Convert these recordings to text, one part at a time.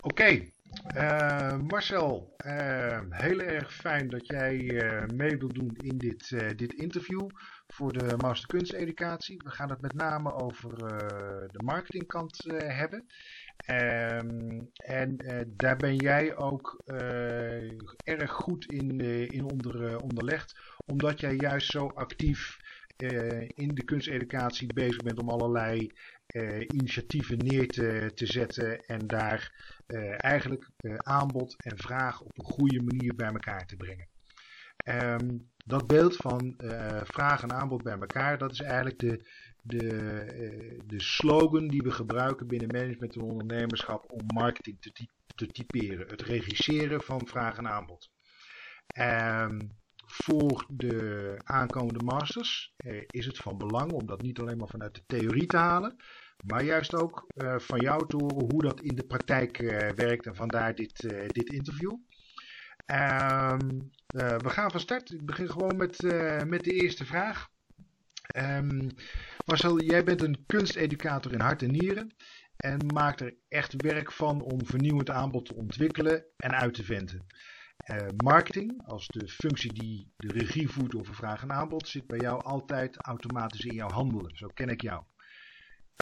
Oké, uh, Marcel, uh, heel erg fijn dat jij uh, mee wilt doen in dit, dit interview voor de Master Kunsteducatie. We gaan het met name over de marketingkant hebben. Um, en daar ben jij ook erg goed in, in onder, onderlegd, omdat jij juist zo actief in de kunsteducatie bezig bent om allerlei initiatieven neer te, te zetten en daar uh, eigenlijk uh, aanbod en vraag op een goede manier bij elkaar te brengen. Um, dat beeld van vraag en aanbod bij elkaar, dat is eigenlijk de, de, de slogan die we gebruiken binnen management en ondernemerschap om marketing te, te typeren. Het regisseren van vraag en aanbod. Um, voor de aankomende masters eh, is het van belang om dat niet alleen maar vanuit de theorie te halen, maar juist ook uh, van jou te horen hoe dat in de praktijk uh, werkt en vandaar dit, uh, dit interview. Um, we gaan van start. Ik begin gewoon met, met de eerste vraag. Um, Marcel, jij bent een kunsteducator in hart en nieren en maakt er echt werk van om vernieuwend aanbod te ontwikkelen en uit te venten. Marketing, als de functie die de regie voert over vraag en aanbod, zit bij jou altijd automatisch in jouw handelen. Zo ken ik jou.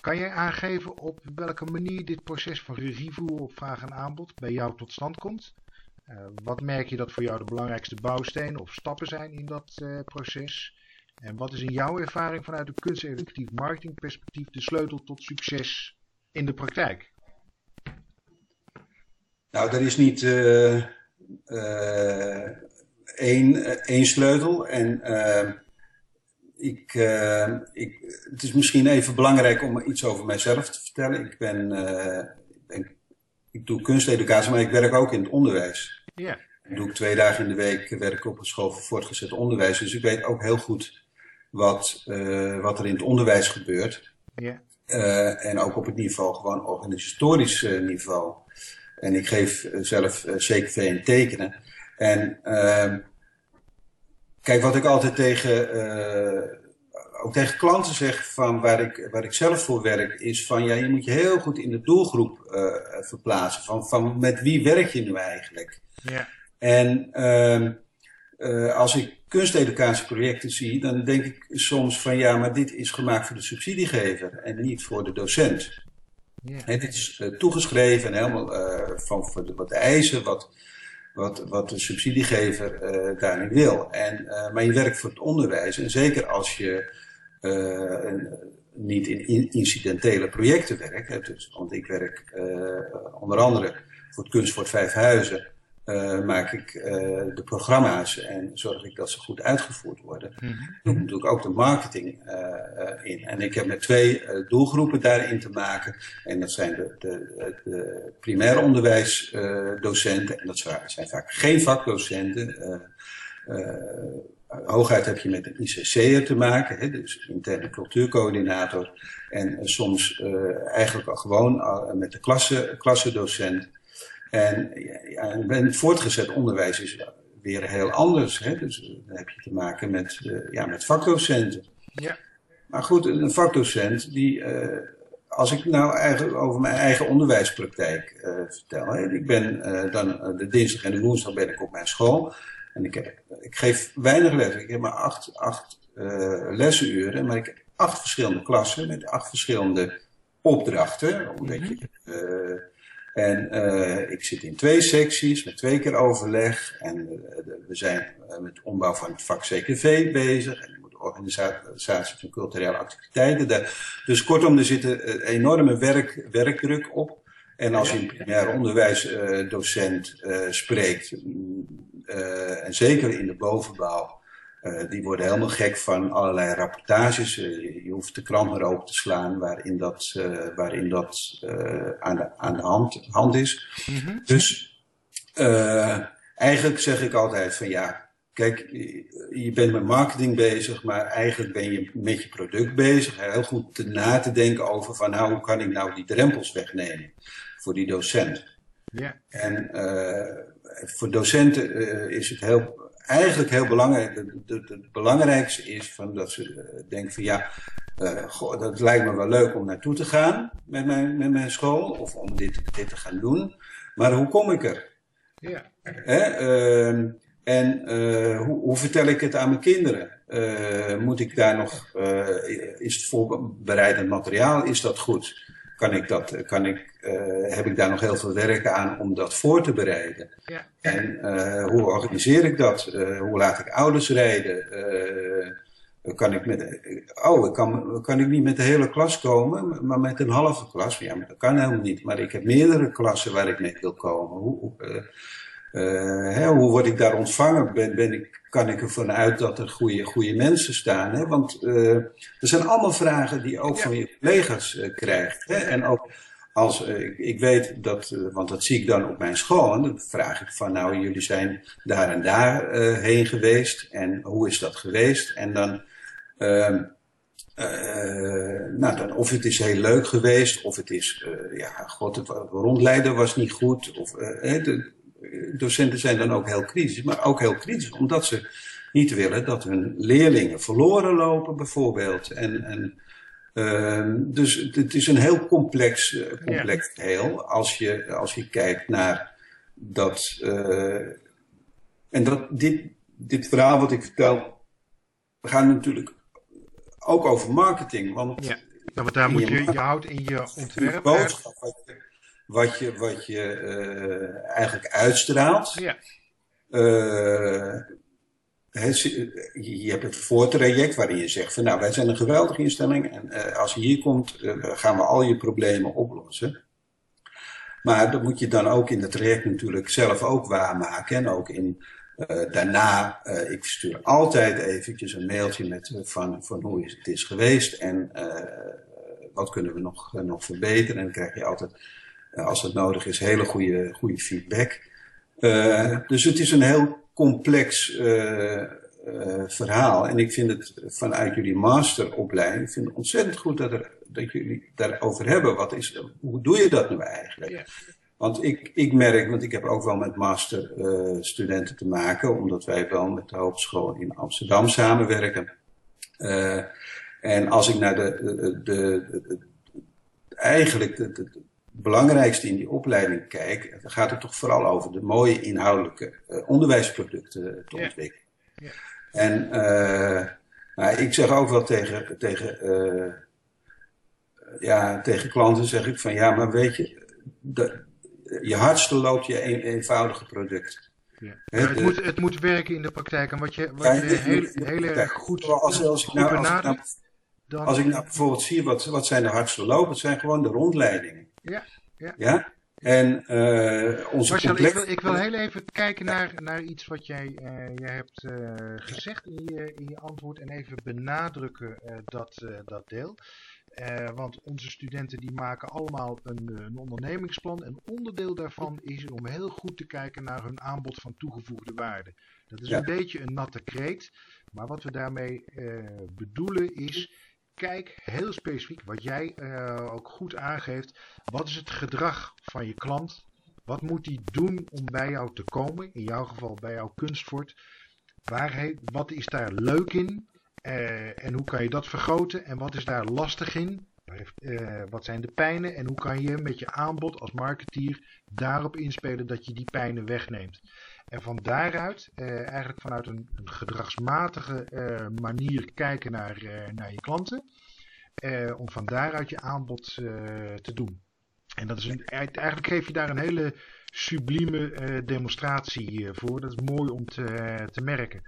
Kan jij aangeven op welke manier dit proces van regie voeren op vraag en aanbod bij jou tot stand komt? Uh, wat merk je dat voor jou de belangrijkste bouwstenen of stappen zijn in dat uh, proces? En wat is in jouw ervaring vanuit een kunsteducatief marketingperspectief de sleutel tot succes in de praktijk? Nou, er is niet uh, één, één sleutel. En ik, uh, ik, het is misschien even belangrijk om iets over mijzelf te vertellen. Ik ben, uh, ik, ik doe kunsteducatie, maar ik werk ook in het onderwijs. Ja. Ik doe twee dagen in de week werk op een school voor voortgezet onderwijs. Dus ik weet ook heel goed wat, uh, wat er in het onderwijs gebeurt. Ja. en ook op het niveau, gewoon organisatorisch niveau. En ik geef zelf CQV en tekenen. En ehm, Kijk, wat ik altijd tegen, uh, ook tegen klanten zeg van waar ik, waar ik zelf voor werk, is van ja, je moet je heel goed in de doelgroep uh, verplaatsen. Van, van met wie werk je nu eigenlijk? Ja. En uh, als ik kunsteducatieprojecten zie, dan denk ik soms van ja, maar dit is gemaakt voor de subsidiegever en niet voor de docent. Ja. dit is toegeschreven en helemaal van voor de, wat de eisen, wat wat, wat de subsidiegever uh, daarin wil. En, uh, maar je werkt voor het onderwijs. En zeker als je uh, een, niet in incidentele projecten werkt. Dus, want ik werk onder andere voor het Kunstvoort Vijfhuizen uh, maak ik uh, de programma's en zorg ik dat ze goed uitgevoerd worden. Mm -hmm. Doe natuurlijk ook de marketing uh, in. En ik heb met twee doelgroepen daarin te maken. En dat zijn de, de, de primair onderwijsdocenten. en dat zijn vaak geen vakdocenten. hooguit heb je met een ICC'er te maken, hè, dus interne cultuurcoördinator. En soms eigenlijk al gewoon met de klasse, klassedocent. En ja, het voortgezet onderwijs is weer heel anders. Hè? Dus dan heb je te maken met, uh, ja, met vakdocenten. Ja. Maar goed, een vakdocent die. Uh, als ik nou eigenlijk over mijn eigen onderwijspraktijk uh, vertel. Hè? Ik ben dan de dinsdag en de woensdag ben ik op mijn school. En ik, heb, ik geef weinig les. Ik heb maar acht, acht lesuren. Maar ik heb acht verschillende klassen met acht verschillende opdrachten. Omdat je en uh, ik zit in twee secties met twee keer overleg. En uh, we zijn uh, met de ombouw van het vak CKV bezig. En de organisatie van culturele activiteiten. Daar. Dus kortom, er zit een enorme werk, werkdruk op. En als je een primair onderwijsdocent spreekt, en zeker in de bovenbouw, uh, die worden helemaal gek van allerlei rapportages. Uh, je hoeft de krant maar open te slaan waarin dat, uh, waarin dat aan, de, aan de hand, hand is. Mm -hmm. Dus eigenlijk zeg ik altijd van ja, kijk, je bent met marketing bezig, maar eigenlijk ben je met je product bezig. Heel goed te na te denken over van nou, hoe kan ik nou die drempels wegnemen voor die docent. Ja. En voor docenten is het heel, eigenlijk heel belangrijk. Het belangrijkste is van dat ze denken van ja, goh, dat lijkt me wel leuk om naartoe te gaan met mijn, met mijn school of om dit, dit te gaan doen. Maar hoe kom ik er? Ja. Ehm, en hoe, hoe vertel ik het aan mijn kinderen? Uh, moet ik daar nog, uh, is het voorbereidend materiaal, is dat goed? Kan ik dat, kan ik, uh, heb ik daar nog heel veel werk aan om dat voor te bereiden? Ja. En hoe organiseer ik dat? hoe laat ik ouders rijden? kan ik met, oh, ik kan, kan ik niet met de hele klas komen, maar met een halve klas? Ja, dat kan helemaal niet. Maar ik heb meerdere klassen waar ik mee wil komen. Hoe, hè, hoe word ik daar ontvangen? Ben, ben ik kan ik ervan uit dat er goede, goede mensen staan. Hè? Want uh, er zijn allemaal vragen die je ook van je collega's uh, krijgt. Hè? En ook als uh, ik weet dat, want dat zie ik dan op mijn school, en dan vraag ik van nou, jullie zijn daar en daar heen geweest en hoe is dat geweest? En dan, ehm, nou, dan, of het is heel leuk geweest, of het is, ja, god, het rondleiden was niet goed, of de, docenten zijn dan ook heel kritisch, maar ook heel kritisch omdat ze niet willen dat hun leerlingen verloren lopen, bijvoorbeeld. En, en uh, dus het is een heel complex, uh, complex ja. geheel als je, als je kijkt naar dat. Uh, en dat dit, dit verhaal wat ik vertel, we gaan natuurlijk ook over marketing. Want, ja. want daar moet je, je houdt in je ontwerp. boodschap wat je, wat je uh, eigenlijk uitstraalt. Ja. Uh, je hebt het voortraject waarin je zegt van nou wij zijn een geweldige instelling en uh, als je hier komt gaan we al je problemen oplossen. Maar dat moet je dan ook in het traject natuurlijk zelf ook waarmaken en ook in daarna, ik stuur altijd eventjes een mailtje met van, van hoe is het is geweest en wat kunnen we nog, nog verbeteren en dan krijg je altijd eh, als het nodig is, hele goede, goede feedback. Uh, dus het is een heel complex uh, verhaal. En ik vind het vanuit jullie masteropleiding, ik vind het ontzettend goed dat, er, dat jullie daarover hebben. Wat is, hoe doe je dat nu eigenlijk? Ja. Want ik, ik merk, want ik heb ook wel met masterstudenten te maken, omdat wij wel met de Hogeschool in Amsterdam samenwerken. en als ik naar de, de, de, de eigenlijk de, belangrijkste in die opleiding kijk, dan gaat het toch vooral over de mooie inhoudelijke uh, onderwijsproducten te ontwikkelen. Ja. En uh, nou, ik zeg ook wel tegen, tegen, uh, ja, tegen klanten, zeg ik van ja, maar weet je, de, je hardste loopt je een, eenvoudige product. Ja. He, het, moet, het moet werken in de praktijk. En wat je, wat je heel, heel erg goed, als, als, ik nou, als, ik nou, dan... als ik nou bijvoorbeeld zie, wat, wat zijn de hardste lopen? Het zijn gewoon de rondleidingen. Ja. Ja. ja? En uh, onze Marcel, ik, wil, ik wil heel even kijken naar, naar iets wat jij, uh, jij hebt uh, gezegd in je, in je antwoord en even benadrukken dat, dat deel. want onze studenten die maken allemaal een, een ondernemingsplan en onderdeel daarvan is om heel goed te kijken naar hun aanbod van toegevoegde waarde. Dat is ja. een beetje een natte kreet, maar wat we daarmee bedoelen is kijk heel specifiek, wat jij uh, ook goed aangeeft, wat is het gedrag van je klant? Wat moet hij doen om bij jou te komen? In jouw geval bij jouw kunstfort. Waar wat is daar leuk in? Uh, en hoe kan je dat vergroten? En wat is daar lastig in? Uh, wat zijn de pijnen? En hoe kan je met je aanbod als marketeer daarop inspelen dat je die pijnen wegneemt? En van daaruit, eh, eigenlijk vanuit een, gedragsmatige eh, manier kijken naar, eh, naar je klanten. om van daaruit je aanbod te doen. En dat is eigenlijk geef je daar een hele sublieme demonstratie voor. Dat is mooi om te, te merken.